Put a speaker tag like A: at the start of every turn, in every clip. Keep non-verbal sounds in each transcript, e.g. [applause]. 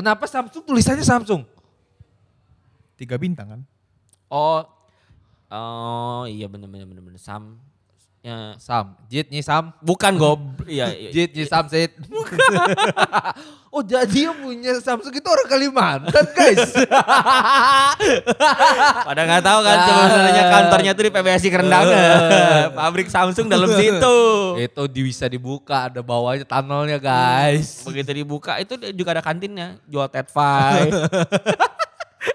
A: Kenapa Samsung tulisannya Samsung?
B: Tiga bintang kan?
C: Oh, oh iya bener bener bener bener Sam. Ya,
A: Sam, Jit nyi Sam.
C: bukan gob, iya, [laughs] iya.
A: Jit nyi Sam Sid. [laughs] oh jadi yang punya Samsung itu orang Kalimantan guys. [laughs]
C: Pada nggak tahu kan sebenarnya kantornya tuh di PBSI Kerendangan. Pabrik Samsung dalam situ.
A: itu di- bisa dibuka ada bawahnya tunnelnya guys.
C: Begitu dibuka itu juga ada kantinnya, jual tetfai.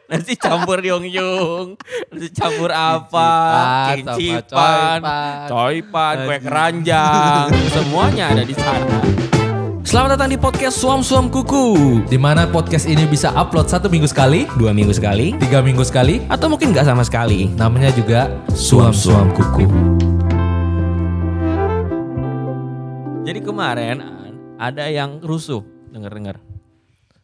C: Nasi campur yung-yung, nasi campur apa,
A: Kincipan coipan.
C: kue keranjang, semuanya ada di sana. Selamat datang di podcast Suam Suam Kuku.
A: Di mana podcast ini bisa upload satu minggu sekali,
C: Dua minggu sekali,
A: tiga minggu sekali.
C: atau mungkin nggak sama sekali.
A: Namanya juga Suam-Suam Kuku.
C: Jadi kemarin ada yang rusuh, denger-dengar.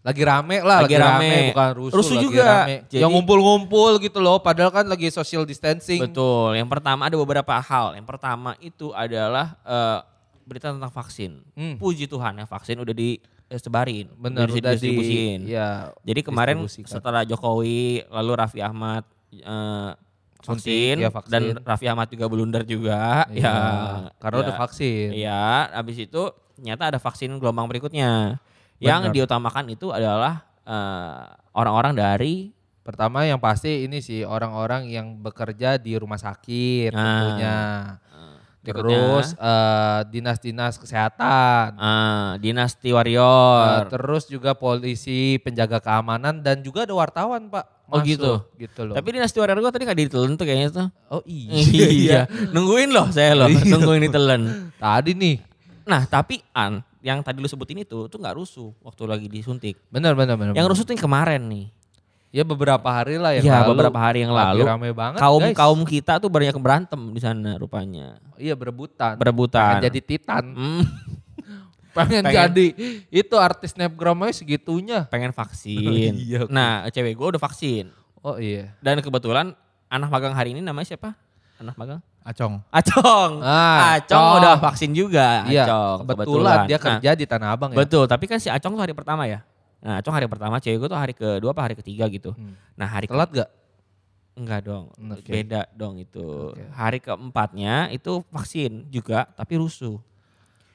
A: Lagi rame lah,
C: Lagi
A: lagi,
C: rame.
A: rame. bukan rusuh,
C: Rusuh
A: lagi
C: juga.
A: rame.
C: Jadi-
A: yang ngumpul-ngumpul gitu loh, padahal kan lagi social distancing.
C: Betul. Yang pertama ada beberapa hal. Yang pertama itu adalah eh, berita tentang vaksin.
A: Hmm.
C: Puji Tuhan ya vaksin udah disebarin,
A: Bener
C: udah
A: udah di
C: didistribusiin.
A: ya,
C: Jadi kemarin setelah Jokowi lalu Raffi Ahmad eh,
A: Suntik,
C: vaksin,
A: ya, vaksin.
C: dan Raffi Ahmad juga blunder juga
A: Iya,
C: ya
A: karena
C: ya.
A: udah vaksin.
C: Iya, habis itu ternyata ada vaksin gelombang berikutnya. Yang
A: Benar.
C: diutamakan itu adalah eh, orang-orang dari
A: Pertama yang pasti ini sih orang-orang yang bekerja di rumah sakit
C: Nah.
A: tentunya.
C: berikutnya,
A: Terus eh, dinas-dinas kesehatan.
C: eh, dinasti
A: Eh,
C: warrior.
A: terus juga polisi, penjaga keamanan dan juga ada wartawan, Pak.
C: Oh,
A: Masuk,
C: gitu?
A: Gitu loh.
C: Tapi dinasti warrior gue tadi gak ditelen tuh kayaknya tuh.
A: oh [laughs] iya.
C: iya. Nungguin loh saya loh, [laughs] nungguin ditelen.
A: Tadi nih.
C: Nah tapi An, yang tadi lu sebutin itu tuh nggak rusuh waktu lagi disuntik.
A: Benar benar benar.
C: Yang rusuh tuh yang kemarin nih.
A: Ya beberapa hari lah yang
C: Iya
A: lalu.
C: beberapa hari yang lalu.
A: rame banget
C: Kaum
A: guys.
C: kaum kita tuh banyak berantem di sana rupanya.
A: Iya berebutan.
C: Berebutan.
A: Pengen jadi titan.
C: Hmm, [laughs]
A: Pengen,
C: Pengen-
A: jadi itu artis snapgramnya segitunya.
C: pengen vaksin. [laughs]
A: Iya, oke.
C: Nah cewek gue udah vaksin.
A: Oh iya.
C: Dan kebetulan anak magang hari ini namanya siapa? Anak magang?
B: Acong.
C: Acong.
A: Ah,
C: Acong udah vaksin juga.
A: Iya,
C: Acong,
A: kebetulan, dia
C: Nah,
A: kerja di Tanah Abang ya.
C: Betul, tapi kan si Acong tuh hari pertama ya. Nah, Acong hari pertama, cewek gue tuh hari kedua apa hari ketiga gitu.
A: Hmm.
C: Nah, hari
A: Telat gak?
C: enggak dong,
A: Oke.
C: beda dong itu.
A: Oke.
C: Hari keempatnya itu vaksin juga, tapi rusuh.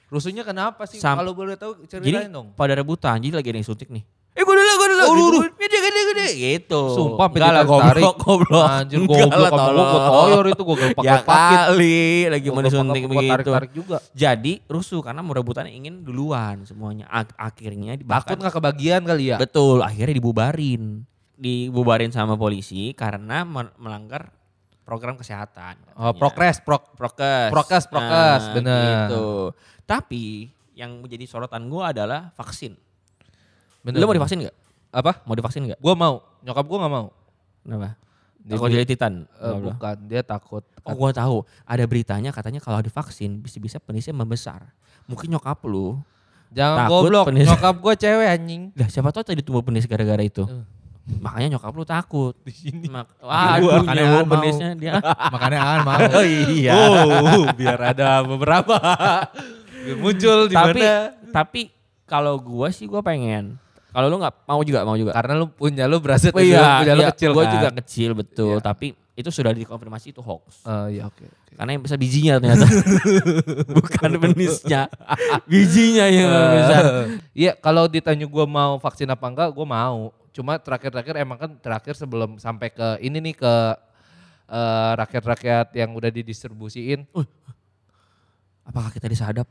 A: Rusuhnya kenapa sih? Kalau boleh tahu
C: Jadi
A: ceritain dong.
C: pada rebutan, jadi lagi ada yang suntik nih. Eh gue dulu, gue
A: lu,
C: gitu.
A: lu.
C: Gede, gede, gede, gitu.
A: Sumpah
C: enggak lah,
A: tarik.
C: goblok, goblok.
A: Anjir goblok
C: lah,
A: sama gue
C: tolong.
A: gue toyor itu gue gak [laughs] pakai
C: Ya kali, lagi mau disuntik begitu.
A: Tarik-tarik juga.
C: Jadi rusuh karena merebutan ingin duluan semuanya. Ak- akhirnya
A: Takut
C: bahkan
A: gak kebagian kali ya?
C: Betul, akhirnya dibubarin. Dibubarin sama polisi karena melanggar program kesehatan.
A: Oh,
C: katanya.
A: progres, prok.
C: Prokes.
A: Prokes, prokes, bener.
C: Gitu. Tapi yang menjadi sorotan gua adalah vaksin.
A: Bener.
C: Lu mau divaksin nggak?
A: Apa?
C: Mau divaksin nggak?
A: Gue mau. Nyokap gue gak mau.
C: Kenapa?
A: Dia
C: Takut jadi titan. Bla.
A: bukan, dia takut.
C: Oh gua tahu. Ada beritanya katanya kalau divaksin bisa-bisa penisnya membesar. Mungkin nyokap lu.
A: Jangan
C: takut
A: goblok,
C: penis.
A: nyokap gue cewek anjing.
C: Lah siapa tahu tadi tumbuh penis gara-gara itu.
A: Eh.
C: Makanya nyokap lu takut.
A: Di sini.
C: Mak-
A: Gua
C: Waduh,
B: makanya mau.
C: penisnya dia. [laughs]
B: Makanya Aan mau.
C: Oh iya.
A: Oh, biar ada beberapa. Muncul di
C: tapi
A: mana.
C: tapi kalau gua sih gua pengen. Kalau lu nggak mau juga, mau juga.
A: Karena lu punya lu berasa
C: Oh iya,
A: punya lu
C: iya,
A: kecil
C: gua
A: kan.
C: juga kecil betul,
A: Iya.
C: tapi itu sudah dikonfirmasi itu hoax.
A: Oh iya oke. oke.
C: Karena yang besar bijinya ternyata. [laughs] Bukan penisnya. bijinya yang besar.
A: Iya, kalau ditanya gua mau vaksin apa enggak, gua mau. Cuma terakhir-terakhir emang kan terakhir sebelum sampai ke ini nih ke eh, rakyat-rakyat yang udah didistribusiin.
C: Apakah kita disadap?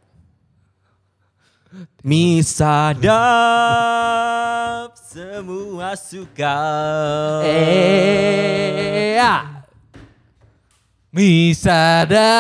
C: Misadap semua suka.
A: Eh, ya. Misada.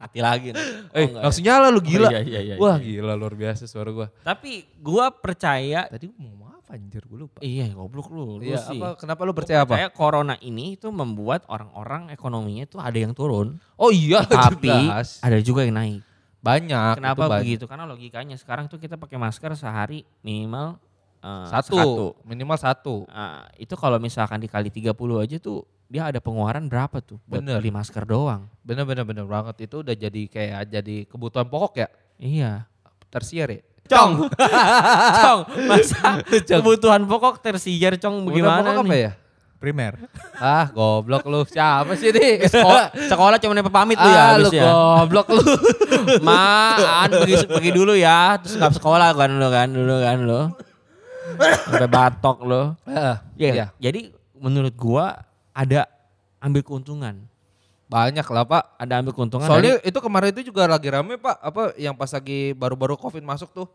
C: Mati lagi. nih. Oh,
A: Eh,
C: enggak ya?
A: langsung nyala lu gila.
C: Oh, iya, iya, iya,
A: Wah,
C: iya.
A: gila luar biasa suara gua.
C: Tapi gua percaya
A: Tadi gua mau apa anjir gua lupa.
C: Iya goblok lu. lu
A: Iya,
C: sih.
A: apa kenapa lu percaya apa?
C: corona ini itu membuat orang-orang ekonominya itu ada yang turun.
A: Oh iya, [laughs]
C: tapi
A: jelas.
C: ada juga yang naik.
A: banyak.
C: Kenapa
A: banyak.
C: begitu? Karena logikanya sekarang tuh kita pakai masker sehari minimal eh,
A: Satu,
C: satu.
A: minimal satu.
C: Ah, itu kalau misalkan dikali 30 aja tuh dia ada pengeluaran berapa tuh buat
A: Bener.
C: beli masker doang.
A: Bener bener bener banget itu udah jadi kayak jadi kebutuhan pokok ya
C: Iya.
A: tersier ya.
C: Cong. Cong. [laughs] Masa kebutuhan pokok tersier Cong bagaimana
A: pokok apa
C: nih?
A: ya?
B: Primer.
A: Ah goblok lu. Siapa sih nih?
C: Sekolah, sekolah cuma nepe pamit lu ya
A: ah, lu
C: ya.
A: goblok lu. [laughs]
C: Maan pergi, pergi dulu ya, terus nggak sekolah kan lu kan dulu kan lu. Sampai batok lu.
A: Heeh.
C: Iya.
A: Iya.
C: Jadi menurut gua ada ambil keuntungan.
A: Banyak lah pak.
C: Ada ambil keuntungan
A: Soalnya
C: dari-
A: itu kemarin itu juga lagi rame pak. Apa yang pas lagi baru-baru covid masuk tuh.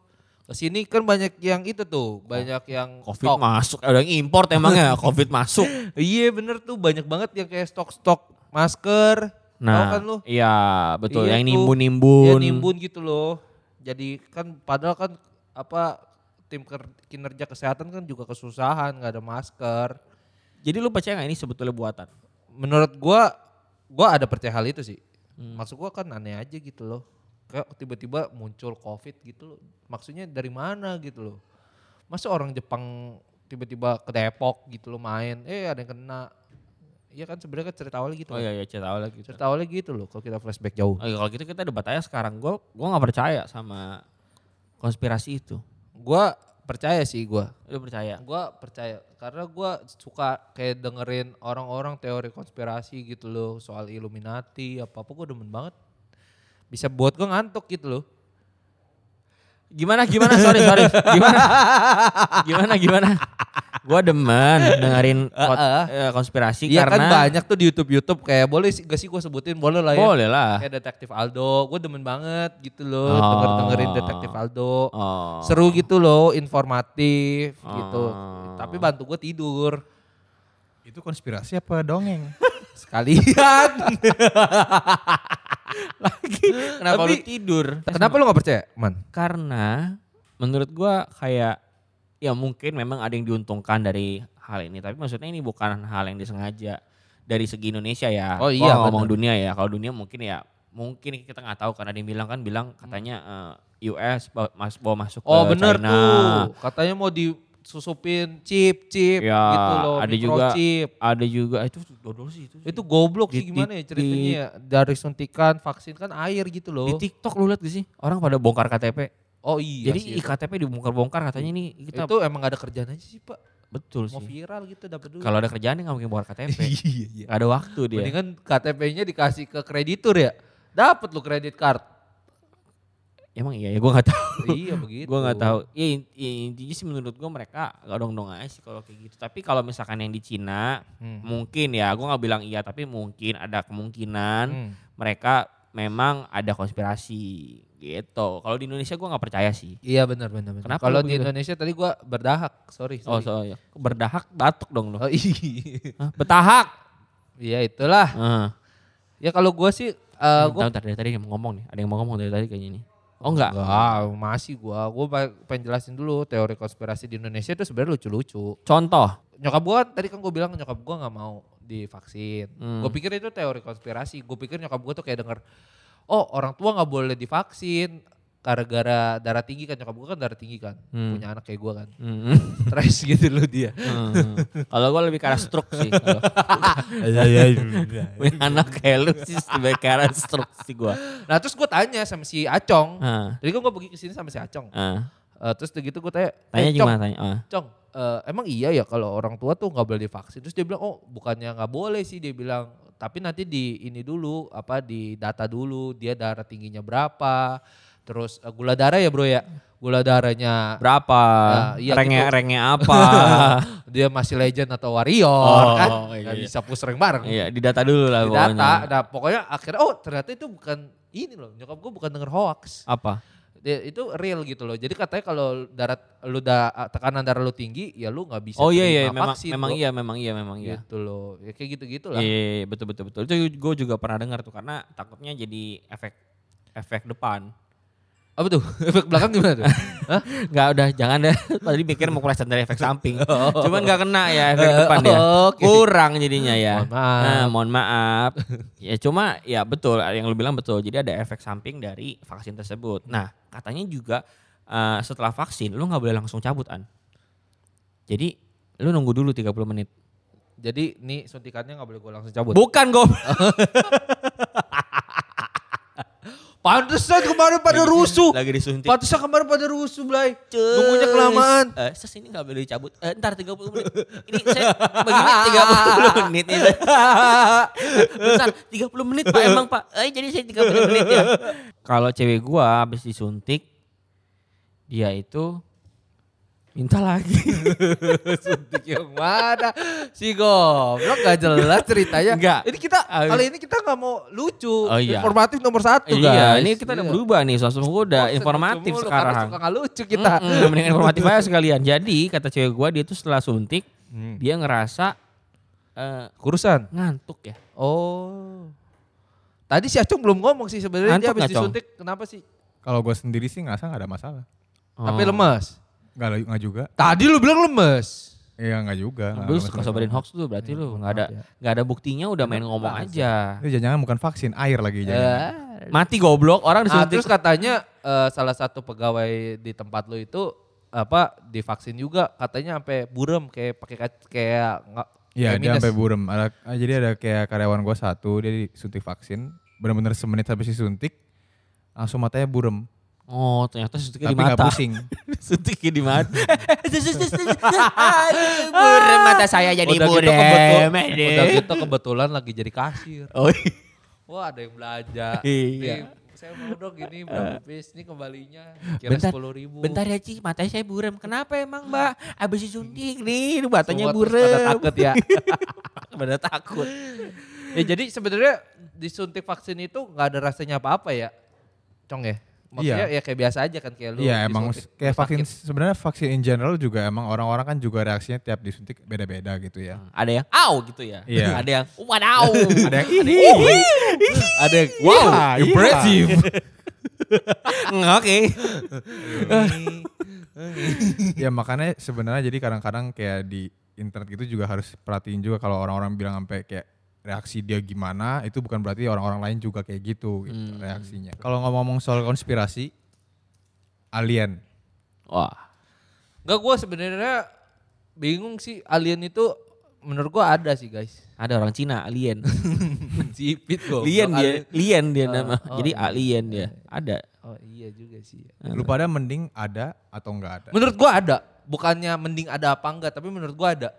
A: Ke sini kan banyak yang itu tuh. Banyak yang
C: Covid
A: stok.
C: masuk, ada yang import emangnya [laughs] Covid masuk.
A: Iya bener tuh banyak banget yang kayak stok-stok masker.
C: Nah,
A: kan lu?
C: iya betul
A: Iya
C: yang nimbun-nimbun.
A: Ya nimbun gitu loh. Jadi kan padahal kan apa tim kinerja kesehatan kan juga kesusahan nggak ada masker.
C: Jadi lu percaya nggak ini sebetulnya buatan?
A: Menurut gua gua ada percaya hal itu sih.
C: Hmm.
A: Maksud gua kan aneh aja gitu loh. Kayak tiba-tiba muncul covid gitu loh. Maksudnya dari mana gitu loh. Masa orang Jepang tiba-tiba ke Depok gitu loh main, eh ada yang kena. Iya kan sebenarnya kan cerita awalnya gitu.
C: Oh
A: kan.
C: iya iya cerita awalnya gitu.
A: Cerita awalnya gitu loh kalau kita flashback jauh.
C: Oh, iya, kalau gitu kita debat aja sekarang. Gue gua nggak percaya sama konspirasi itu.
A: Gua percaya sih gua.
C: Lu percaya?
A: Gua percaya karena gua suka kayak dengerin orang-orang teori konspirasi gitu loh soal Illuminati apa apa gua demen banget. Bisa buat gua ngantuk gitu loh.
C: Gimana gimana sorry sorry gimana [laughs] gimana gimana gue demen dengerin [laughs] pot-
A: Heeh.
C: eh, konspirasi
A: Iya kan
C: karena
A: banyak tuh di YouTube YouTube kayak boleh sih gak sih gua sebutin boleh lah ya.
C: boleh lah
A: Kayak detektif Aldo, gue demen banget gitu loh
C: Oh.
A: denger dengerin detektif Aldo.
C: oh.
A: Seru gitu loh, informatif gitu.
C: Oh.
A: Tapi bantu gue tidur
B: Itu konspirasi apa dongeng? [laughs]
A: sekalian. [laughs]
C: lagi kenapa
A: Tapi-
C: lu tidur
A: Kenapa lu gak percaya, Man?
C: karena menurut gue kayak ya mungkin memang ada yang diuntungkan dari hal ini tapi maksudnya ini bukan hal yang disengaja dari segi Indonesia ya
A: Oh iya,
C: nggak ngomong dunia ya kalau dunia mungkin ya mungkin kita nggak tahu karena yang bilang kan bilang katanya eh, US mas, bawa masuk
A: Oh
C: ke
A: bener
C: China.
A: tuh, katanya mau disusupin chip-chip
C: Ya,
A: gitu loh,
C: ada juga
A: microchip.
C: ada juga itu dodol sih itu.
A: Itu goblok
C: Di-
A: sih gimana
C: di-
A: ya ceritanya ya. Dari suntikan vaksin kan air gitu loh.
C: di TikTok lu lihat gak sih orang pada bongkar KTP.
A: Oh iya
C: Jadi
A: sih.
C: iktp dibongkar-bongkar katanya ini kita
A: itu emang gak ada kerjaan aja sih pak.
C: betul
A: Mau
C: sih.
A: viral gitu dapat duit.
C: Kalau ada kerjaan nggak mungkin bongkar KTP. [laughs]
A: iya iya.
C: Gak ada waktu dia.
A: Mendingan KTP-nya dikasih ke kreditur ya. Dapat lu kredit card.
C: Emang iya ya gue nggak tahu.
A: iya begitu.
C: gue nggak tahu. Ya, ya, intinya sih menurut gue mereka gak dong-dong aja sih kalau kayak gitu. Tapi kalau misalkan yang di Cina
A: Hmm.
C: mungkin ya gue nggak bilang iya tapi mungkin ada kemungkinan
A: Hmm.
C: mereka memang ada konspirasi gitu. Kalau di Indonesia gue nggak percaya sih.
A: Iya benar benar.
C: Kenapa
A: Kalau di? Indonesia tadi gua berdahak, sorry.
C: Oh
A: sorry.
C: so ya. Berdahak batuk dong lo.
A: Oh, iya. [laughs]
C: Betahak.
A: Iya itulah.
C: Heeh.
A: Ya kalau gua sih eh gua
C: dari tadi yang mau ngomong nih. Ada yang mau ngomong dari tadi kayaknya nih. Oh enggak.
A: Enggak, masih gua. Gua pengen jelasin dulu teori konspirasi di Indonesia itu sebenarnya lucu-lucu.
C: Contoh.
A: Nyokap gua tadi kan gua bilang nyokap gua nggak mau divaksin.
C: Hmm.
A: Gua pikir itu teori konspirasi. Gua pikir nyokap gua tuh kayak denger, oh orang tua nggak boleh divaksin gara-gara darah tinggi kan nyokap gua kan darah tinggi kan
C: Hmm.
A: punya anak kayak gua kan
C: Hmm. [laughs]
A: stres gitu loh dia
C: Hmm. Kalau gue lebih ke arah stroke sih. Kalau [laughs]
B: Iya, [laughs]
C: punya anak kayak lu sih lebih ke arah stroke sih gue.
A: nah terus gua tanya sama si Acong
C: Ah.
A: jadi kan gua pergi ke sini sama si Acong
C: Ah.
A: Eh, terus begitu gua tanya
C: Tanya
A: eh, Cong,
C: gimana tanya? Ah.
A: Cong, eh, emang iya ya kalau orang tua tuh nggak boleh divaksin. Terus dia bilang, oh bukannya nggak boleh sih dia bilang, tapi nanti di ini dulu apa di data dulu dia darah tingginya berapa, terus eh, gula darah ya bro ya, gula darahnya
C: Berapa?
A: Ah, iya
C: renge
A: gitu.
C: renge apa? [laughs]
A: dia masih legend atau warrior
C: Oh,
A: kan,
C: iya,
A: nggak
C: iya.
A: bisa push rank bareng.
C: Iya, didata dulu lah
A: Di
C: pokoknya.
A: data, nah pokoknya akhirnya oh ternyata itu bukan ini loh, nyokap gue bukan denger hoax.
C: Apa?
A: Itu real gitu loh. Jadi katanya kalau darah lu da, tekanan darah lu tinggi, ya lu nggak bisa
C: Oh iya iya, memang
A: vaksin,
C: memang iya, memang iya, memang iya.
A: gitu loh ya kayak gitu gitu lah
C: Iya, iya, iya, betul betul betul. Itu gue juga pernah dengar tuh karena takutnya jadi efek efek depan.
A: Apa tuh [laughs] efek belakang gimana tuh [laughs] Hah?
C: Enggak udah jangan deh. Tadi mikir mau kelesan dari efek [laughs] samping. Cuman nggak kena ya efek depan ya.
A: Oh.
C: Kurang jadinya ya.
A: Mohon maaf.
C: Nah, mohon maaf. ya cuma ya betul yang lu bilang betul. Jadi ada efek samping dari vaksin tersebut. Nah, katanya juga eh, setelah vaksin lu nggak boleh langsung cabut an. Jadi lu nunggu dulu 30 menit.
A: jadi nih suntikannya nggak boleh gue langsung cabut
C: Bukan gue.
A: Pantesan kemarin pada rusuh.
C: Lagi disuntik.
A: Pantesan kemarin pada rusuh, Blay. Nunggunya kelamaan.
C: Eh, ses ini gak boleh dicabut. Eh, ntar 30 [laughs] menit. Ini saya begini 30 menit nih. Bentar, 30 menit Pak emang Pak. Eh, jadi saya 30 menit ya. [laughs] Kalau cewek gua habis disuntik, dia itu minta lagi. [laughs]
A: Suntik yang mana? Si goblok gak jelas ceritanya.
C: Enggak.
A: Ini kita
C: Ah,
A: kali ini kita gak mau lucu.
C: Oh, iya.
A: Informatif nomor satu guys.
C: iya, ini kita udah
A: Iya.
C: berubah nih. Sosok gua udah
A: Bosen
C: informatif
A: mulu,
C: sekarang.
A: suka gak lucu kita.
C: Mm-mm, mendingan informatif aja sekalian. Jadi kata cewek gua dia tuh setelah suntik,
A: Hmm.
C: dia ngerasa eh,
A: Kurusan.
C: ngantuk ya.
A: Oh. Tadi si Acung belum ngomong sih sebenarnya dia habis
C: nggak,
A: disuntik kenapa sih?
B: Kalau gue sendiri sih ngerasa nggak ada masalah.
A: Tapi
C: Oh.
A: Lemas.
B: Nggak nggak juga.
A: Tadi lu bilang lemes.
B: Iya nggak juga.
C: Lu suka sobarin hoax tuh berarti lu nggak ada
A: maaf ya.
C: nggak ada buktinya udah main ngomong aja.
B: Itu jangan bukan vaksin, air lagi jangan.
A: Eh.
C: Mati goblok orang
A: Nah,
C: disuntik.
A: terus katanya eh, salah satu pegawai di tempat lu itu apa divaksin juga katanya sampai burem kayak pakai kayak nggak
B: Iya dia sampai burem. Ada, ah, jadi ada kayak karyawan gue satu dia disuntik vaksin. Bener-bener semenit habis disuntik langsung matanya burem.
C: Oh ternyata suntiknya
B: Tapi
C: di mata.
B: pusing. [laughs]
C: suntiknya di mata. burem mata saya jadi
A: Udah gitu,
C: burem.
A: kebetul-
C: Ade.
A: udah gitu kebetulan lagi jadi kasir.
C: Oh iya.
A: Wah ada yang belanja.
C: Iya.
A: Nih, saya mau dong gini berapa piece ini kembalinya kira
C: Bentar,
A: sepuluh ribu.
C: bentar ya Ci, matanya saya burem. Kenapa emang Mbak? Abis disuntik nih, matanya burem.
A: Pada takut ya. [laughs]
C: Pada takut.
A: ya jadi sebenarnya disuntik vaksin itu nggak ada rasanya apa-apa ya, Cong ya. Maksudnya ya kayak biasa aja kan kayak lu.
B: Iya emang kayak vaksin sebenarnya vaksin in general juga emang orang-orang kan juga reaksinya tiap disuntik beda-beda gitu ya.
C: Ada yang au gitu ya.
B: Iya. [laughs]
C: Ada yang wadaw. [laughs]
B: Ada yang ih, [laughs]
A: Ada yang
B: wow,
A: wow, impressive.
C: Mm, Oke.
B: ya makanya sebenarnya jadi kadang-kadang kayak di internet gitu juga harus perhatiin juga kalau orang-orang bilang sampai kayak reaksi dia gimana itu bukan berarti orang-orang lain juga kayak gitu, gitu reaksinya. Kalau ngomong soal konspirasi alien
C: Wah.
A: Enggak gue sebenarnya bingung sih alien itu menurut gua ada sih guys.
C: Ada orang Cina, alien. [laughs]
A: Cipit kok.
C: Lien dia, lien dia
A: Oh,
C: nama.
A: oh,
C: Jadi
A: iya,
C: alien dia.
A: iya.
C: Ada.
A: Oh iya juga sih.
B: lu pada mending ada atau enggak ada?
A: Menurut gua ada. Bukannya mending ada apa enggak, tapi menurut gua ada.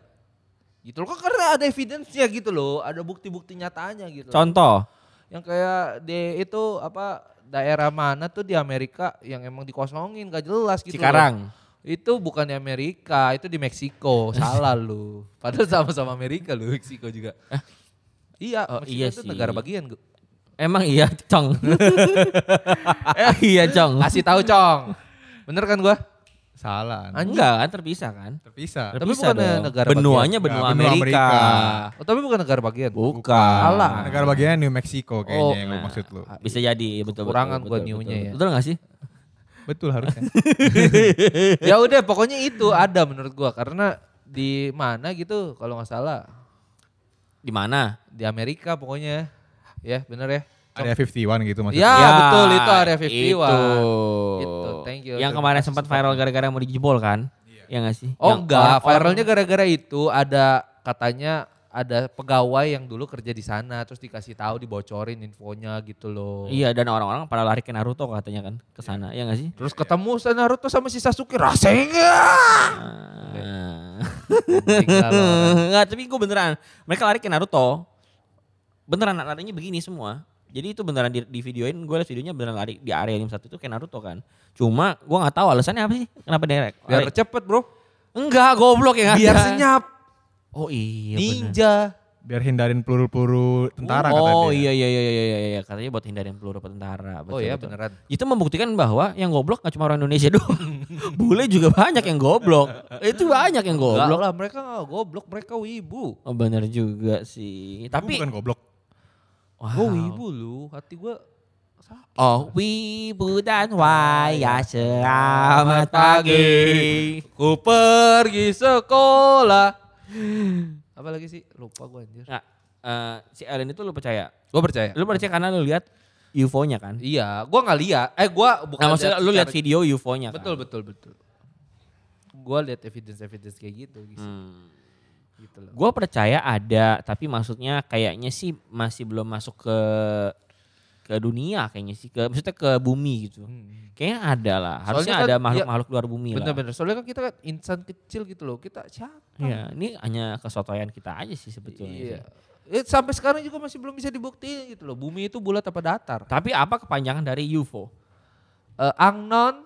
A: Gitu loh, kan karena ada evidence-nya gitu loh, ada bukti-bukti nyatanya gitu. loh.
C: Contoh.
A: Yang kayak di itu apa daerah mana tuh di Amerika yang emang dikosongin gak jelas gitu. loh.
C: Cikarang.
A: Itu bukan di Amerika, itu di Meksiko. Salah [laughs] lu. Padahal sama-sama Amerika lu, Meksiko juga. Iya,
C: Oh,
A: Meksiko
C: iya
A: itu
C: sih.
A: negara bagian.
C: Emang iya, Cong. eh, [laughs] [laughs] iya, Cong.
A: Kasih tahu, Cong. Bener kan gua?
B: Salah.
A: Anjing.
C: Enggak kan terpisah kan?
B: Terpisah.
A: Tapi
C: Terpisah
A: bukannya
C: dong.
A: negara
C: Benuanya
B: bagian.
C: benua
B: benua
C: Amerika.
B: Amerika.
A: Oh, tapi bukan negara bagian.
C: Bukan.
A: Salah.
B: Negara bagiannya New Mexico kayaknya
A: Oh,
B: yang lu
C: Nah,
B: maksud lu.
C: Bisa jadi betul
A: Kekurangan
C: betul.
A: gua
C: betul,
A: new-nya ya.
C: Betul gak sih?
B: Betul harusnya. [laughs]
A: ya udah pokoknya itu ada menurut gua karena di mana gitu kalau nggak salah
C: Di mana?
A: di Amerika pokoknya ya bener ya
B: Area 51 gitu maksudnya.
A: Ya, betul, itu area 51.
C: Itu.
A: Itu, thank you.
C: Yang
A: Terima
C: kemarin sempat viral gara-gara mau dijebol kan? Iya gak sih?
A: oh
C: Yang
A: enggak
C: orang-
A: viralnya gara-gara itu ada katanya ada pegawai yang dulu kerja di sana terus dikasih tahu dibocorin infonya gitu loh
C: Iya dan orang-orang pada lari ke Naruto katanya kan ke sana, ya gak sih?
A: terus ketemu si Naruto sama si Sasuke Rasengan.
C: Enggak, tapi gue beneran. Mereka lari ke Naruto. Beneran larinya begini semua. Jadi itu beneran di, di videoin, gue liat videonya beneran lari di area yang satu itu kayak Naruto kan. Cuma gue nggak tahu alasannya apa sih? Kenapa dia
A: biar
C: lari?
A: cepet bro
C: Enggak, goblok ya
A: biar senyap
C: Oh iya bener.
A: ninja
B: Biar hindarin peluru-peluru tentara
C: oh
B: dia.
C: iya iya iya iya iya iya katanya buat hindarin peluru tentara.
A: oh
C: Betul,
A: ya
C: betul.
A: beneran
C: Itu membuktikan bahwa yang goblok gak cuma orang Indonesia [laughs] doang. Bule juga banyak yang goblok. Itu banyak yang
A: Enggak
C: goblok.
A: lah mereka nggak goblok mereka wibu
C: Oh bener juga sih.
B: Tapi
C: Tapi
B: bukan goblok.
C: Wow.
A: gue wibu lu hati gue
C: Oh wibu dan waya selamat pagi.
A: Ku pergi sekolah. Apa lagi sih? Lupa gue anjir.
C: Nah, eh, si Ellen itu lu percaya?
A: Gue percaya.
C: Lu percaya karena lu lihat UFO-nya kan?
A: Iya, gue nggak lihat. Eh, gue bukan.
C: Nah, maksudnya lu lihat video UFO-nya kan?
A: Betul, betul, betul. Gue lihat evidence evidence kayak gitu, gitu,
C: Hmm.
A: Gitu loh.
C: Gue percaya ada, tapi maksudnya kayaknya sih masih belum masuk ke ke dunia kayaknya sih ke maksudnya ke bumi gitu. Kayaknya ada lah. Harusnya
A: Hmm. Soalnya kan,
C: ada
A: ya,
C: makhluk-makhluk luar bumi lah.
A: Bener-bener. Soalnya kan kita kan insan kecil gitu loh. Kita siapa?
C: Iya, ini hanya kesotoyan kita aja sih sebetulnya.
A: Iya.
C: sih.
A: Eh, sampai sekarang juga masih belum bisa dibuktiin gitu loh. Bumi itu bulat apa datar?
C: Tapi apa kepanjangan dari UFO?
A: Eh, angnon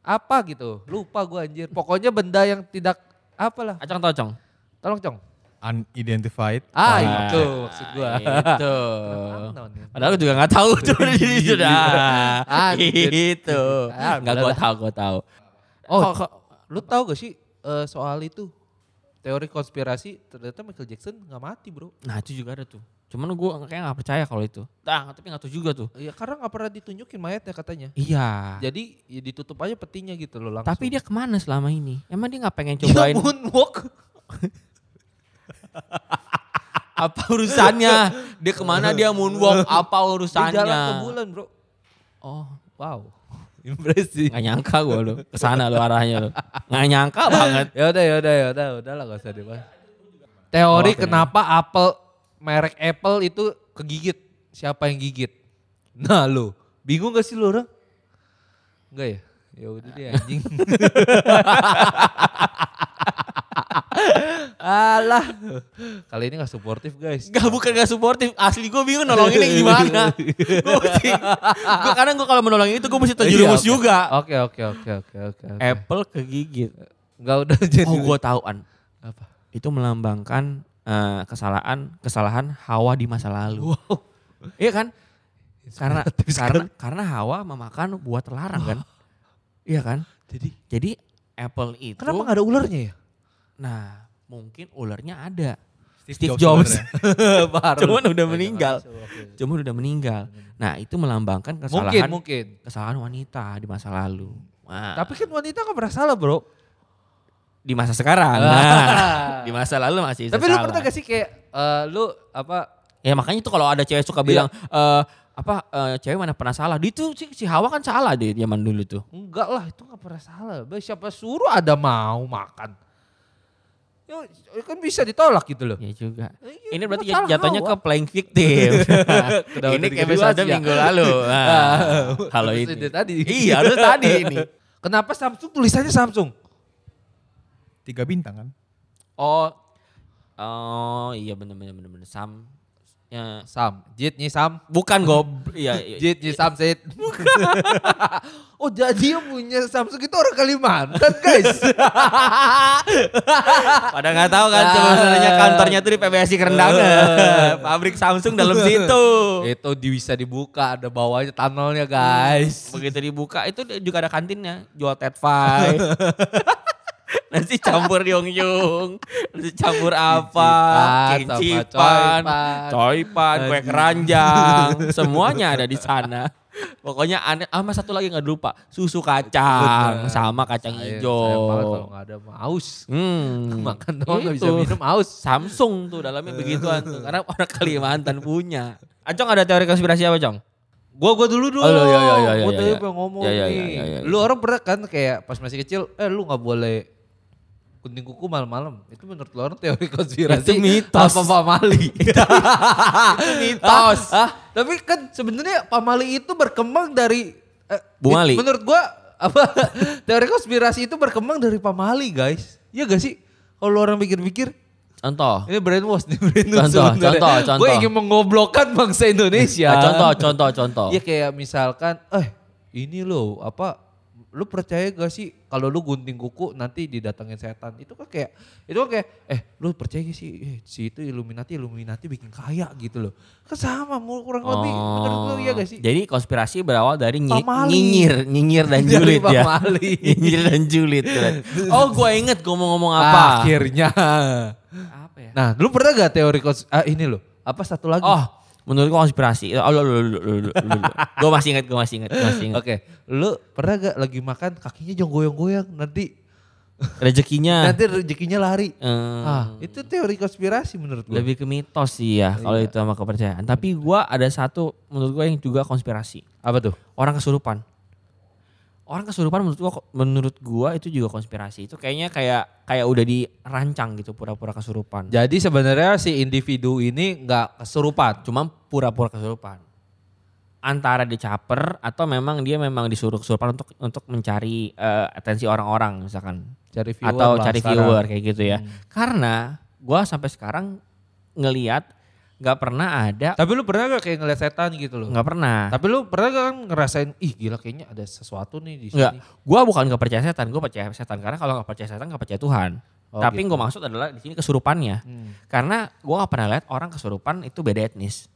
A: apa gitu. Lupa gua anjir. Pokoknya benda yang tidak apalah.
C: Acang tocong.
A: Tolong cong.
B: Unidentified.
A: Ah,
B: flight.
A: itu maksud gua.
C: Itu.
A: Angnon ya.
C: Padahal gue juga gak tahu tuh di [laughs] sudah.
A: Anjir.
C: Itu.
A: Ah,
C: Enggak gue tahu, gue tahu.
A: Oh,
C: kok-
A: lu tahu gak sih eh, soal itu? Teori konspirasi ternyata Michael Jackson nggak mati bro.
C: Nah itu juga ada tuh. Cuman gue kayak gak percaya kalau itu. Nah, tapi gak tahu juga tuh.
A: Iya karena nggak pernah ditunjukin mayatnya katanya.
C: Iya.
A: Jadi ya ditutup aja petinya gitu loh langsung.
C: Tapi dia ke mana selama ini? Emang dia gak pengen
A: Ya,
C: cobain
A: moonwalk. [laughs] [laughs]
C: apa urusannya? Dia ke mana dia moonwalk? Apa
A: Dia
C: urusannya?
A: jalan ke bulan bro.
C: Oh,
A: Wow. Impresi.
C: gak nyangka gue lo. Ke sana lo arahnya lo. Gak nyangka banget.
A: ya udah ya udah ya udah udah lah gak usah dibahas. Teori
C: Oke.
A: kenapa Apple merek Apple itu kegigit? Siapa yang gigit? Nah lo bingung gak sih lo orang? Enggak ya? Ya udah deh [laughs] anjing. [laughs] Alah. Kali ini gak suportif guys.
C: Gak bukan gak suportif, asli gue bingung nolonginnya gimana. [laughs] gue mesti, gue kadang gue kalau menolongin itu gue mesti terjerumus
A: Iya, oke.
C: juga.
A: Oke oke oke oke oke. oke.
C: Apple kegigit.
A: Enggak udah [laughs] jadi.
C: Oh gue tahu an.
A: Apa?
C: Itu melambangkan eh, kesalahan kesalahan Hawa di masa lalu.
A: Wow.
C: Iya kan? Karena karena karena Hawa memakan buah terlarang kan. Iya kan?
A: Jadi
C: Jadi Apple itu
A: kenapa gak ada ularnya ya?
C: Nah, mungkin ularnya ada.
B: Steve
C: Steve
B: Jobs
C: Jobs. [laughs]
A: Baru.
C: Cuman udah meninggal. Cuman udah meninggal. Nah, itu melambangkan
A: Mungkin
C: kesalahan
A: mungkin.
C: kesalahan wanita di masa lalu. Nah,
A: Tapi kan wanita gak pernah salah bro.
C: di masa sekarang. [laughs] Nah, di masa lalu masih
A: Tapi lu pernah gak sih kayak eh, lu apa?
C: Ya makanya tuh kalau ada cewek suka bilang eh apa eh, cewek mana pernah salah. Di itu si, si Hawa kan salah deh zaman dulu tuh.
A: Enggak lah itu gak pernah salah. Siapa suruh ada mau makan? Ya, kan bisa ditolak gitu loh.
C: Ya juga.
A: Iya,
C: Ini berarti jatuhnya ke playing victim. [laughs] Ini kayak episode
A: ya?
C: minggu lalu. [laughs] Nah, kalau
A: Harusnya
C: ini.
A: tadi.
C: Iya, harus tadi ini. [laughs]
A: Kenapa Samsung tulisannya Samsung?
B: Tiga bintang kan.
C: Oh, oh iya bener bener bener bener Sam. Ya,
A: Sam, Jit nih Sam.
C: bukan gob, iya, [laughs] iya.
A: Jit nih Sam Sid. [laughs] oh jadi yang punya Samsung itu orang Kalimantan guys. [laughs]
C: Pada nggak tahu kan sebenarnya kantornya tuh di PBSI Kerendangan. Pabrik Samsung dalam situ.
A: itu bisa dibuka ada bawahnya tunnelnya guys.
C: Begitu dibuka itu juga ada kantinnya jual tetfai. [laughs] Nanti campur yung-yung, nanti campur apa,
A: Kincipan coipan.
C: kue keranjang, [laughs] semuanya ada di sana. Pokoknya aneh, sama satu lagi nggak lupa, susu kacang
A: Betul.
C: sama kacang
A: Sayang- sayang banget kalau
C: hijau.
A: nggak ada maus.
C: Hmm. [laughs]
A: Makan doang nggak bisa
C: Itu.
A: minum aus.
C: Samsung tuh dalamnya begituan tuh, karena orang Kalimantan punya. Acong ada teori konspirasi apa, Cong?
A: Gua gua dulu dong.
C: Oh, iya, iya, iya, iya,
A: Gua tadi
C: iya.
A: pengen ngomong
C: Iya, iya,
A: nih.
C: iya, iya, iya.
A: Lu orang pernah kan kayak pas masih kecil, eh lu nggak boleh gunting kuku malam-malam. Itu menurut orang teori [laughs] konspirasi.
C: Itu mitos.
A: Apa pamali? [laughs] itu
C: mitos.
A: Ah, tapi kan sebenarnya pamali itu berkembang dari eh,
C: Bu Mali.
A: Menurut gua apa [laughs] teori konspirasi itu berkembang dari pamali, guys. Iya gak sih? Kalau orang pikir-pikir,
C: Contoh.
A: ini brainwash nih brainwash
C: Contoh,
A: sebenarnya.
C: contoh, contoh.
A: Gue ingin mengoblokkan bangsa Indonesia.
C: Ah, contoh, contoh, contoh.
A: Iya kayak misalkan, eh ini loh apa, lu percaya gak sih kalau lu gunting kuku nanti didatengin setan? Itu kan kayak, itu kan kayak, eh lu percaya gak sih, eh, si itu Illuminati, Illuminati bikin kaya gitu loh. Kan sama, kurang lebih, menurut lu iya gak sih?
C: Oh, Jadi konspirasi berawal dari nyi-
A: Pamali.
C: nyinyir, nyinyir dan [laughs] julid ya. [laughs] nyinyir dan julid. Oh, gue inget gue mau ngomong apa.
A: Akhirnya.
C: Apa ya?
A: Nah, lu pernah gak teori kons, ah, ini loh, apa satu lagi?
C: Oh, menurut gue konspirasi. Oh, lu, lu, lu, lu, lu. Gue masih inget, gue masih inget, gue masih inget.
A: Oke, lu pernah gak lagi makan kakinya jangan goyang-goyang nanti
C: Rezekinya.
A: nanti rezekinya lari.
C: eh,
A: Ah, itu teori konspirasi menurut gue.
C: lebih ke mitos sih ya kalau itu sama kepercayaan. Tapi gue ada satu menurut gue yang juga konspirasi.
A: Apa tuh?
C: Orang kesurupan. Orang kesurupan menurut gua menurut gua itu juga konspirasi. Itu kayaknya kayak kayak udah dirancang gitu pura-pura kesurupan.
A: Jadi sebenarnya si individu ini nggak kesurupan.
C: Cuma pura-pura kesurupan. antara dicaper atau memang dia memang disuruh kesurupan untuk untuk mencari eh, atensi orang-orang misalkan
A: Cari viewer
C: atau
A: lah
C: cari
A: sekarang.
C: viewer kayak gitu ya.
A: Hmm.
C: Karena gua sampai sekarang ngeliat nggak pernah ada
A: Tapi lu pernah gak kayak ngeliat setan gitu loh?
C: nggak pernah.
A: Tapi lu pernah gak kan ngerasain, ih gila kayaknya ada sesuatu nih di sini.
C: Gua bukan nggak percaya setan, gua percaya setan karena kalau nggak percaya setan nggak percaya Tuhan.
A: Oh,
C: Tapi
A: gitu.
C: gue maksud adalah di sini kesurupannya.
A: Hmm.
C: Karena gua nggak pernah lihat orang kesurupan itu beda etnis.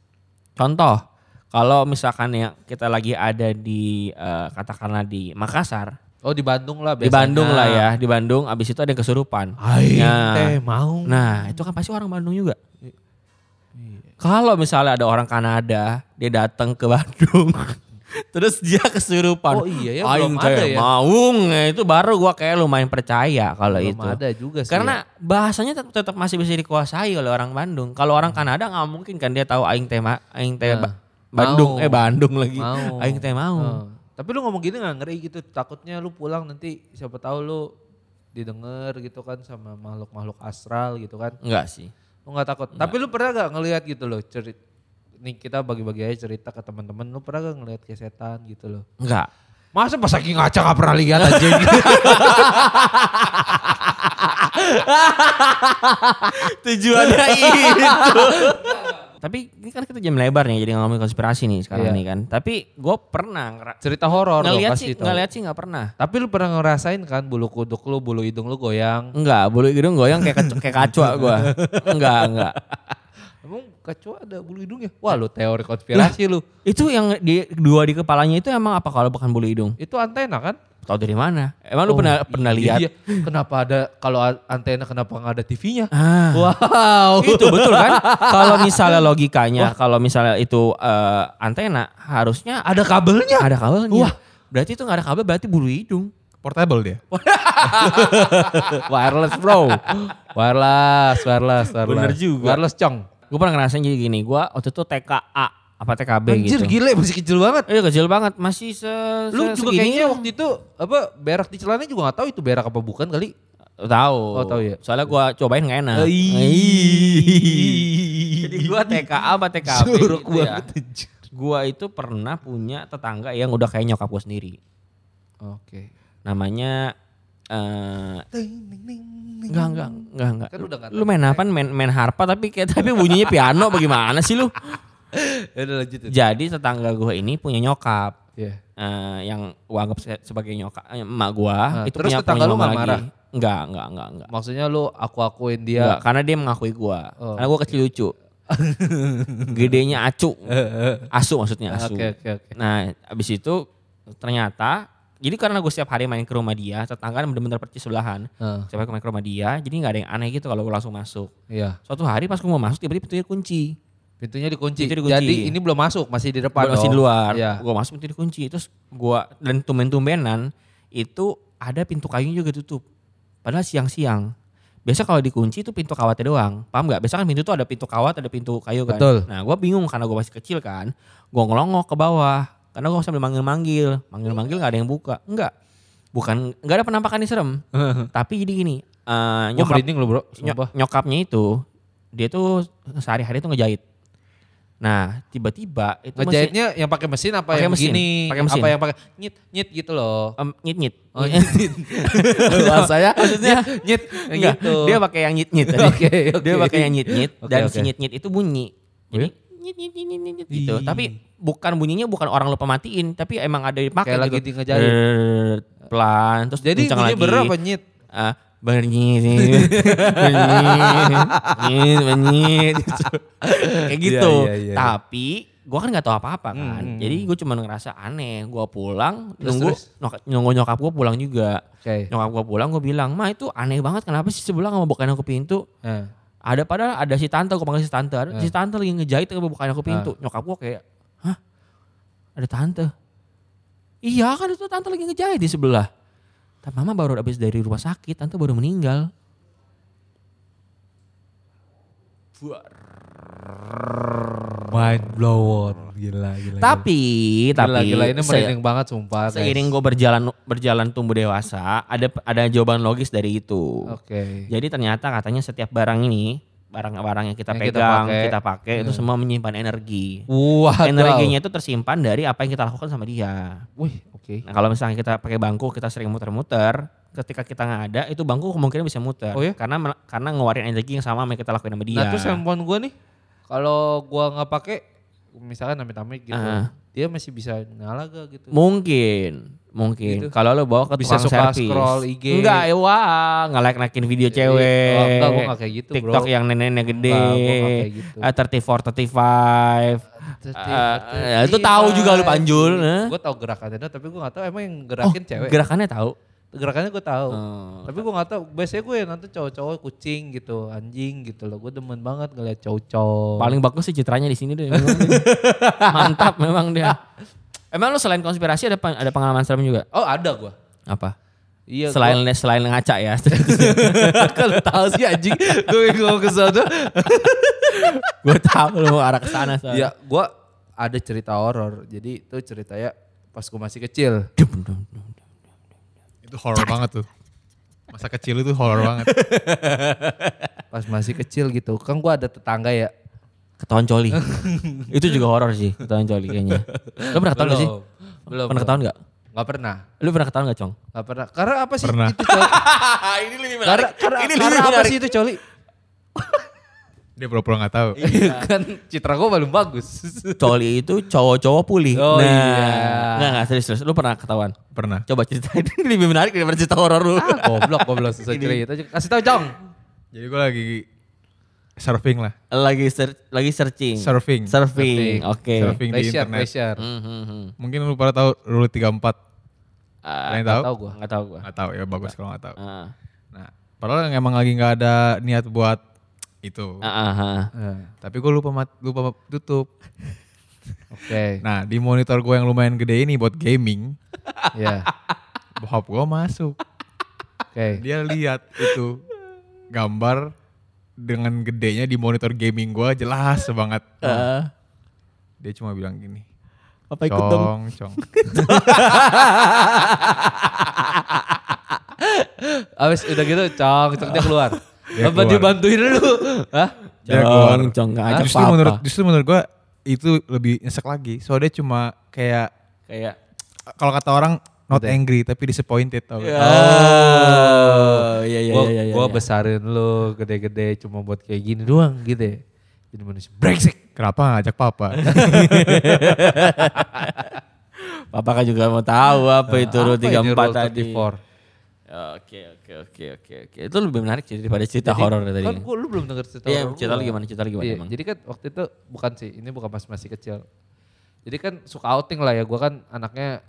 C: Contoh, kalau misalkan yang kita lagi ada di eh, katakanlah di Makassar,
A: Oh di Bandung lah
C: di
A: biasanya.
C: Bandung lah ya, di Bandung abis itu ada yang kesurupan. Nah.
A: teh mau.
C: Nah, itu kan pasti orang Bandung juga. Kalau misalnya ada orang Kanada, dia datang ke Bandung, [laughs] terus dia kesurupan.
A: Oh iya ya,
C: Aing
A: belum ada ya.
C: maung, Nah, itu baru gua kayak lumayan percaya kalau
A: Belum
C: itu.
A: ada juga sih.
C: Karena bahasanya tetap, tetap masih bisa dikuasai oleh orang Bandung. Kalau orang Kanada nggak mungkin kan dia tahu aing teh ma- aing teh
A: Nah,
C: Ba- Bandung
A: mau.
C: eh Bandung lagi.
A: Mau.
C: Aing teh mau.
A: Oh. Tapi lu ngomong gini gak ngeri gitu. Takutnya lu pulang nanti siapa tahu lu didengar gitu kan sama makhluk-makhluk astral gitu kan.
C: Enggak sih.
A: Lu gak takut. Tapi lu pernah gak ngelihat gitu loh cerit nih kita bagi-bagi aja cerita ke teman-teman lu pernah gak ngelihat kayak setan gitu loh
C: Enggak.
A: masa pas lagi ngaca gak pernah lihat aja [laughs]
C: Tujuannya itu. Tapi ini kan kita jam lebar nih jadi ngomongin konspirasi nih sekarang
A: Iya.
C: nih kan. Tapi gue pernah
A: cerita horor
C: ngeliat sih, ngeliat sih nggak pernah.
A: tapi lu pernah ngerasain kan bulu kuduk lu bulu hidung lu goyang
C: Enggak, bulu hidung goyang kayak kayak kacua gue. Enggak, [laughs] enggak.
A: Emang kecoa ada bulu hidungnya wah lu teori konspirasi lu
C: Itu yang di dua di kepalanya itu emang apa kalau bukan bulu hidung?
A: itu antena kan
C: Tahu dari mana? Emang
A: Oh,
C: lu pernah pernah
A: iya,
C: lihat?
A: iya. kenapa ada kalau antena kenapa nggak ada TV-nya
C: Ah.
A: wow
C: itu betul kan? [laughs] kalau misalnya logikanya, kalau misalnya itu eh, antena, harusnya
A: ada kabelnya
C: ada kabelnya.
A: Wah.
C: Berarti itu nggak ada kabel, berarti bulu hidung.
B: Portable dia. [laughs]
A: wireless bro wireless wireless wireless
C: Bener juga.
A: wireless cong
C: Gue pernah ngerasain jadi gini, gue waktu itu TKA apa TKB
A: anjir
C: gitu.
A: gile masih kecil banget
C: Iya kecil banget, masih se,
A: lu
C: se-
A: juga kayaknya waktu itu apa berak di celana juga gak tahu itu berak apa bukan kali
C: tahu.
A: Oh, tahu ya?
C: Soalnya gue cobain gak enak. Jadi gue TKA apa TKB
A: Jorok
C: gitu ya.
A: banget, anjir.
C: Gue itu pernah punya tetangga yang udah kayak nyokap gue sendiri.
A: oke
C: Namanya eh enggak enggak enggak enggak.
A: Kan udah nggak
C: lu main apa? Main main harpa tapi kayak tapi bunyinya piano bagaimana sih lu?
A: ya [laughs] udah lanjut.
C: Jadi tetangga gue ini punya nyokap.
A: Iya.
C: eh, yang gue anggap se- sebagai nyokap eh, emak gue
A: Nah,
C: itu
A: terus
C: punya
A: tetangga
C: punya
A: lu
C: lagi.
A: marah?
C: Enggak, enggak, enggak, enggak.
A: maksudnya lu aku akuin
C: Enggak,
A: dia
C: karena dia mengakui gue.
A: Oh,
C: karena gue kecil lucu. [laughs] Gedenya acu. Asu maksudnya asu.
A: oke oke oke
C: Nah, abis itu ternyata jadi karena gue setiap hari main ke rumah dia, tetangga kan bener-bener percis sebelahan.
A: Heeh,
C: Setiap hari main ke rumah dia, jadi nggak ada yang aneh gitu kalau gue langsung masuk.
A: iya
C: Suatu hari pas gue mau masuk, tiba-tiba pintunya kunci.
A: pintunya dikunci.
C: Pintu dikunci.
A: jadi ini belum masuk masih di depan
C: masih di luar.
A: Iya.
C: Gue masuk pintu dikunci. Terus gue dan tumben-tumbenan itu ada pintu kayunya juga tutup. Padahal siang-siang. Biasa kalau dikunci itu pintu kawatnya doang. Paham nggak? Biasa kan pintu tuh ada pintu kawat, ada pintu kayu kan.
A: Betul.
C: Nah gue bingung karena gue masih kecil kan. Gue ngelongok ke bawah. Karena gue sambil manggil-manggil. Manggil-manggil nggak ada yang buka. Enggak. Bukan, nggak ada penampakan yang serem. [laughs] Tapi jadi gini. eh, nyokap,
A: merinding lu bro,
C: Nyok- nyokapnya itu dia tuh sehari-hari tuh ngejahit. Nah, tiba-tiba itu
A: Ngejahitnya yang pakai mesin apa yang
C: mesin,
A: begini?
C: pakai mesin.
A: Apa yang pakai nyit nyit gitu loh.
C: em, nyit-nyit.
A: Oh, nyit. [laughs] Bahasanya
C: Maksudnya
A: nyit
C: Enggak,
A: gitu.
C: dia pakai yang nyit-nyit tadi. [laughs]
A: Oke, oke.
C: Dia pakai yang nyit-nyit
A: Oke,
C: dan
A: oke.
C: si nyit-nyit itu bunyi. Jadi nyit nyit nyit nyit, nyit gitu.
A: Ih.
C: Tapi bukan bunyinya bukan orang lupa matiin, tapi emang ada dipakai
A: Kayak lagi
C: gitu.
A: ngejahit.
C: Brrrr, pelan terus
A: Jadi bunyi
C: lagi.
A: berapa nyit?
C: Ah, bernyit, bernyit, nyit, bernyit, gitu. kayak gitu.
A: Iya, iya, iya.
C: Tapi gue kan nggak tahu apa-apa kan.
A: Hmm, hmm,
C: Jadi gue cuma ngerasa aneh. Gue pulang,
A: Terus,
C: nunggu,
A: terus?
C: nyokap, nunggu nyokap gue pulang juga.
A: Oke.
C: Nyokap gue pulang, gue bilang, ma itu aneh banget. Kenapa sih sebelah nggak mau bukain aku pintu?
A: Eh.
C: Ada padahal ada si tante, gue panggil si tante. Ada si tante lagi ngejahit bukain aku pintu. Nyokap gue kayak, hah? Ada tante? Iya kan itu tante lagi ngejahit di sebelah. Tapi mama baru habis dari rumah sakit, tante baru meninggal.
A: Mind blower. Gila gila.
C: Tapi,
A: gila,
C: tapi
A: gila ini merinding banget sumpah.
C: seiring gue berjalan berjalan tumbuh dewasa, ada ada jawaban logis dari itu.
A: Oke.
C: Jadi ternyata katanya setiap barang ini barang-barang yang kita
A: Yang kita
C: pegang,
A: pakai.
C: kita pakai itu
A: Hmm.
C: semua menyimpan energi.
A: Wah,
C: Energinya itu tersimpan dari apa yang kita lakukan sama dia.
A: Wih, oke.
C: Nah kalau misalnya kita pakai bangku, kita sering muter-muter, ketika kita nggak ada, itu bangku kemungkinan bisa muter.
A: Oh ya?
C: Karena karena ngeluarin energi yang sama yang kita lakuin sama dia.
A: Nah, terus handphone gua nih kalau gua nggak pakai misalkan amit-amit gitu,
C: Ah.
A: dia masih bisa nyala gak gitu?
C: Mungkin, mungkin.
A: Gitu.
C: Kalau lo bawa ke
A: Bisa
C: tukang
A: suka
C: servis.
A: scroll IG.
C: Enggak, ya wah, nge-like-naikin video cewek.
A: Oh, enggak, gua kayak gitu, bro.
C: TikTok yang nenek-nenek gede.
A: Enggak, gua kayak gitu.
C: Ah, 34, 35. Ah, itu tahu juga lu Panjul, eh?
A: Gue tahu gerakannya, tapi gue gak tahu emang yang gerakin cewek.
C: Gerakannya tahu.
A: Gerakannya gue tahu.
C: Oh.
A: Tapi gue gak tahu. Biasanya gue yang nonton cowok-cowok kucing gitu, anjing gitu loh. Gue demen banget ngeliat cowok-cowok.
C: Paling bagus sih citranya di sini deh. [laughs] Mantap memang dia. Emang lu selain konspirasi ada ada pengalaman serem juga?
A: Oh ada gue.
C: Apa?
A: Iya.
C: selain selain ngaca ya.
A: kalau [laughs] tahu sih anjing. Gue ngomong ke sana. [laughs]
C: gue tahu lu mau arah ke sana.
A: Iya, gue ada cerita horor. Jadi itu ceritanya pas gue masih kecil.
B: Itu horror banget tuh. Masa kecil itu horror [laughs] banget.
A: Pas masih kecil gitu. Kan gue ada tetangga ya.
C: Ketahuan coli. [laughs] itu juga horor sih, ketahuan coli kayaknya. Lu pernah ketahuan gak sih?
A: Belum.
C: Pernah ketahuan gak?
A: Gak pernah.
C: Lu pernah ketahuan gak, Cong?
A: Gak pernah. Karena apa sih
B: Pernah.
A: itu coli? [laughs]
C: ini lebih
A: karena karena, karena apa sih itu coli?
B: Dia pura-pura gak tahu. [laughs]
A: kan citra gue belum bagus. [laughs]
C: Coli itu cowok-cowok pulih.
A: Oh,
C: nah,
A: iya.
C: Enggak, enggak, serius, serius. Lu pernah ketahuan?
B: Pernah.
C: Coba ceritain, [laughs] ini lebih menarik daripada cerita horor lu.
A: ah, goblok goblok susah cerita. Kasih tahu Jong.
B: Jadi gue lagi surfing lah.
C: lagi ser- lagi searching.
B: Surfing.
C: Surfing, oke.
B: Surfing di
A: Pressure,
B: internet.
A: pressure.
C: Hmm.
B: Mungkin lu pada tahu rule 34.
C: Ah,
B: Kalian
A: Nggak
B: tahu?
A: tahu gue.
C: Nggak tahu gua.
B: Gak tahu ya bagus kalau gak tahu.
C: Ah,
B: Nah, padahal emang lagi gak ada niat buat itu.
C: ah, ah, ah.
B: Tapi gue lupa mat, lupa tutup. [laughs]
A: Oke.
B: Nah, di monitor gue yang lumayan gede ini buat gaming, [laughs]
A: Ya.
B: bokap gue masuk.
A: Oke.
B: Dia lihat itu gambar dengan gedenya di monitor gaming gue jelas banget.
C: Ah,
B: Dia cuma bilang gini,
C: apa ikut dong?
B: cong, cong. [laughs]
A: Abis udah gitu cong, cong dia keluar.
B: Dia
A: Apa
B: keluar.
A: dibantuin dulu? Hah?
B: Dia keluar.
C: Cong, nggak ajak
B: justru
C: apa-apa.
B: menurut justru menurut gue itu lebih nyesek lagi. Soalnya dia cuma kayak
C: Kayak
B: kalau kata orang not
A: Udah.
B: angry tapi disappointed tau. gak?
C: Oh, iya iya
A: gua,
C: iya iya.
A: gua
C: iya.
A: besarin lu gede-gede cuma buat kayak gini doang gitu ya. Jadi manusia brengsek.
B: Kenapa gak ajak papa? [laughs]
C: Papa kan juga mau tahu apa itu
A: Apa
C: Rule
A: ini
C: 34
A: Rule
C: tadi.
A: 34?
C: Oke oke oke oke oke. Itu lebih menarik sih daripada cerita horor tadi.
A: Kan gua, lu belum denger cerita
C: Iya,
A: horor
C: cerita lu gimana? Cerita lu gimana
A: Iya,
C: emang?
A: Jadi kan waktu itu bukan sih, ini bukan pas masih kecil. Jadi kan suka outing lah ya, gua kan anaknya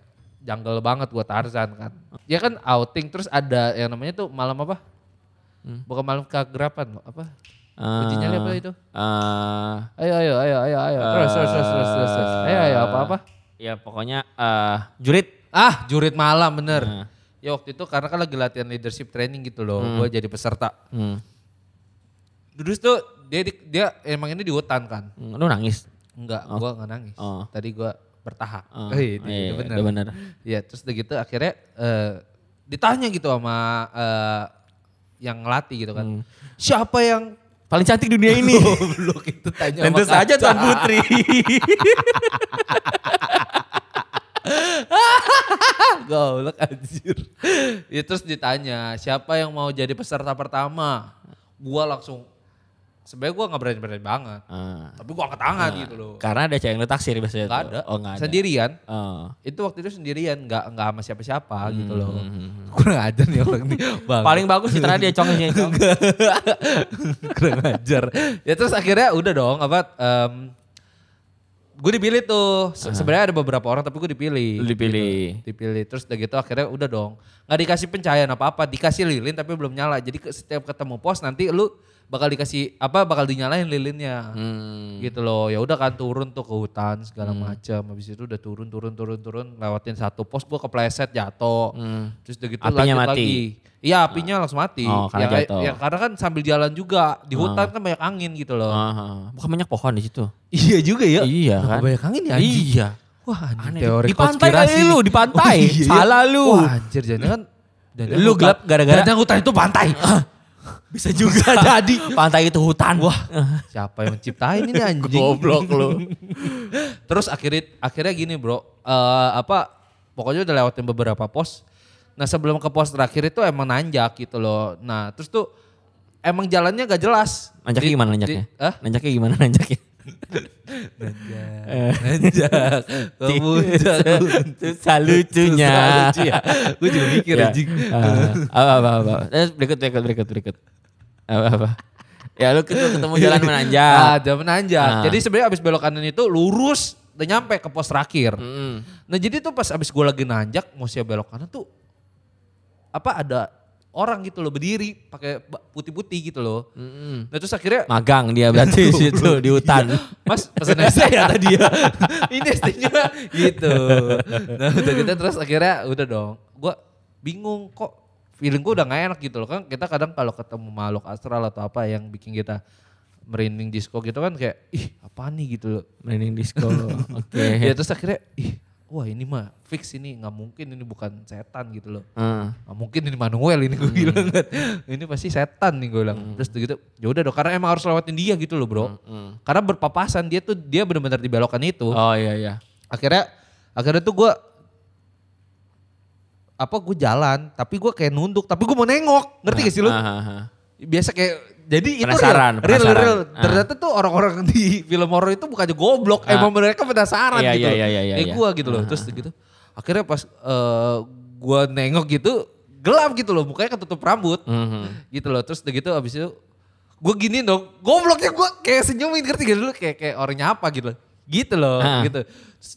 A: jungle banget gua Tarzan kan. Ya kan outing terus ada yang namanya tuh malam apa?
C: Hmm.
A: Bukan malam kegerapan, apa?
C: Eh,
A: Uji nyali apa itu?
C: eh,
A: Ayo ayo ayo ayo ayo. Terus terus terus terus terus. Ayo ayo apa apa?
C: ya pokoknya eh jurit.
A: Ah, jurit malam bener.
C: Nah.
A: Ya waktu itu karena kan lagi latihan leadership training gitu loh.
C: Hmm.
A: Gue jadi peserta.
C: Hmm.
A: Terus tuh dia di- dia emang ini di hutan kan.
C: Hmm, Lu nangis.
A: Enggak, gua nggak nangis.
C: Oh.
A: Tadi gua bertahap.
C: Oh,
A: Eh, [laughs]
C: iya,
A: itu bener.
C: bener.
A: Iya, terus udah gitu akhirnya eh, ditanya gitu sama eh, yang ngelatih gitu kan.
C: Hmm.
A: Siapa yang
C: Paling cantik dunia ini. [laughs]
A: goblok itu tanya
C: Tentu saja. Tuan Putri. [laughs] [laughs]
A: Goblok anjir. ya terus ditanya, siapa yang mau jadi peserta pertama? Gua langsung sebenarnya gua nggak berani-berani banget.
C: Ah.
A: Tapi gua angkat tangan gitu loh.
C: Karena ada cewek taksir biasanya.
A: Gak ada.
C: Oh, enggak ada.
A: Sendirian.
C: Oh.
A: Itu waktu itu sendirian, nggak nggak sama siapa-siapa gitu loh.
C: hmm,
A: Kurang ajar nih orang nih. [laughs] Bang.
C: Paling bagus citranya dia congnya cong. [laughs]
A: kurang ajar. Ya terus akhirnya udah dong apa em gue dipilih tuh. Se- Sebenarnya ada beberapa orang tapi gue dipilih.
C: Dipilih.
A: Gitu. Dipilih terus udah gitu akhirnya udah dong. Nggak dikasih pencahayaan apa-apa, dikasih lilin tapi belum nyala. Jadi setiap ketemu pos nanti lu bakal dikasih apa bakal dinyalain lilinnya.
C: Hmm.
A: Gitu loh. Ya udah kan turun tuh ke hutan segala macam. Habis itu udah turun turun turun turun lewatin satu pos gue kepleset jatuh.
C: Hmm.
A: Terus udah gitu
C: Apinya
A: lanjut
C: mati.
A: lagi. Iya apinya langsung mati.
C: Oh, karena
A: ya,
C: jatuh.
A: ya, karena kan sambil jalan juga. Di hutan kan banyak angin gitu loh.
C: Ah, bukan banyak pohon di situ.
A: Iya juga ya.
C: Iya kan?
A: banyak angin ya anjing?
C: Iya.
A: Wah
C: Aneh.
A: teori
C: Di pantai kali lu, di pantai.
A: iya.
C: Salah lu.
A: Wah anjir jangan kan.
C: Lu gelap gara-gara-
A: Jangan hutan itu pantai.
C: Bisa juga jadi. Pantai itu hutan. Wah,
A: Siapa yang menciptain ini anjing?
C: goblok lu. [laughs]
A: Terus akhirnya akhirnya gini bro, eh, apa pokoknya udah lewatin beberapa pos. Nah sebelum ke pos terakhir itu emang nanjak gitu loh. Nah terus tuh emang jalannya gak jelas.
C: Nanjaknya
A: Di-
C: gimana
A: di-
C: nanjaknya?
A: Hah?
C: Nanjaknya gimana nanjaknya?
A: Nanjak. Puncak.
C: Susah lucunya.
A: Susah lucu ya. Gue juga mikir anjing.
C: Ah, apa apa apa. Terus berikut berikut berikut berikut. Apa apa. Ya lu ketemu, jalan [laughs] menanjak.
A: Ah, jalan menanjak.
C: Ah.
A: Jadi sebenarnya abis belok kanan itu lurus udah nyampe ke pos terakhir.
C: Mm.
A: Nah jadi tuh pas abis gue lagi nanjak mau siap belok kanan tuh apa ada orang gitu loh berdiri pakai putih-putih gitu loh.
C: Mm-mm.
A: Nah terus akhirnya
C: Magang dia berarti di situ [laughs] di hutan.
A: Mas pesen es ya tadi ya. [laughs] Ini es tehnya gitu. Nah udah gitu terus akhirnya udah dong. Gue bingung kok feeling gue udah gak enak gitu loh kan kita kadang kalau ketemu makhluk astral atau apa yang bikin kita merinding disco gitu kan kayak ih apa nih gitu loh.
C: Merinding disco. [laughs] Oke.
A: Ya terus akhirnya ih wah ini mah fix ini nggak mungkin ini bukan setan gitu loh. Nggak mungkin ini Manuel ini gue bilang kan. Ini pasti setan nih gue bilang. Terus gitu ya udah dong karena emang harus lewatin dia gitu loh bro.
C: Mm.
A: Karena berpapasan dia tuh dia benar-benar di belokan itu.
C: Oh iya iya.
A: Akhirnya akhirnya tuh gue apa gue jalan tapi gue kayak nunduk tapi gue mau nengok ngerti gak sih lu?
C: Ah, ah, ah.
A: Biasa kayak jadi itu
C: Penasaran,
A: real, real,
C: penasaran.
A: real.
C: Ah.
A: Ternyata tuh orang-orang di film horor itu bukannya goblok,
C: Ah.
A: emang mereka penasaran
C: Iya,
A: gitu.
C: iya, iya, iya, iya.
A: gue gitu loh.
C: Ah,
A: Terus gitu. Akhirnya pas eh, gue nengok gitu gelap gitu loh, mukanya ketutup rambut
C: Mhm.
A: gitu loh. Terus gitu abis itu gue gini dong, gobloknya gue kayak senyumin ngerti gak dulu kayak kayak orang nyapa gitu loh. Gitu loh,
C: Ah.
A: gitu.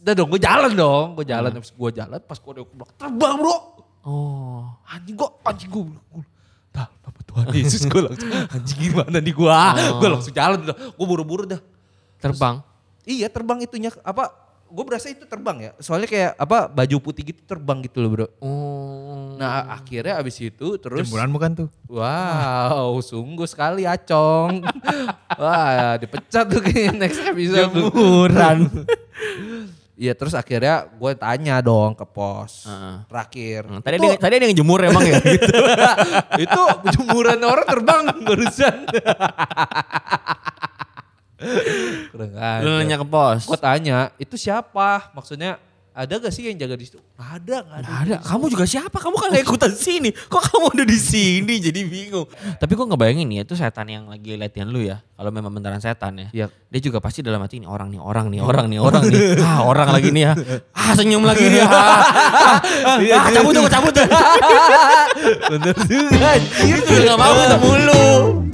A: Udah dong, gue jalan dong, gue jalan. Terus gue jalan, pas gue udah terbang bro.
C: Oh.
A: Anjing gue, anjing gue. Tuhan Yesus gue langsung, anjing gimana nih gue.
C: Oh.
A: Gue langsung jalan dah, gue buru-buru dah.
C: Terbang.
A: Iya terbang itunya, apa, gue berasa itu terbang ya. Soalnya kayak apa, baju putih gitu terbang gitu loh bro.
C: Oh.
A: Nah akhirnya abis itu terus.
B: Jemuran bukan tuh?
A: Wow, sungguh sekali Acong. [laughs] Wah, dipecat tuh kayaknya [laughs] next episode.
C: Jemuran. [laughs]
A: Iya, terus akhirnya gue tanya dong ke pos
C: Heeh.
A: terakhir.
C: Hmm, Tadi
A: itu,
C: ada, tadi ada yang jemur emang ya [laughs] gitu.
A: itu jemuran orang terbang barusan.
C: Lu nanya ke pos.
A: Gue tanya, itu siapa? Maksudnya ada gak sih yang jaga di situ? Gak ada, gak ada.
C: Nggak ada. Kamu juga siapa? Kamu kan gak ikutan sini. Kok kamu udah di sini? Jadi bingung. Tapi gue ngebayangin ya itu setan yang lagi latihan lu ya. Kalau memang beneran setan ya.
A: Iya.
C: Dia juga pasti dalam hati ini orang nih, orang nih, orang nih, orang nih. Ah orang lagi nih ya. [laughs] Ah senyum lagi dia. [laughs] Ah, ah, ah, cabut tuh, cabut tuh.
A: Bener juga.
C: Itu gak mau ketemu lu.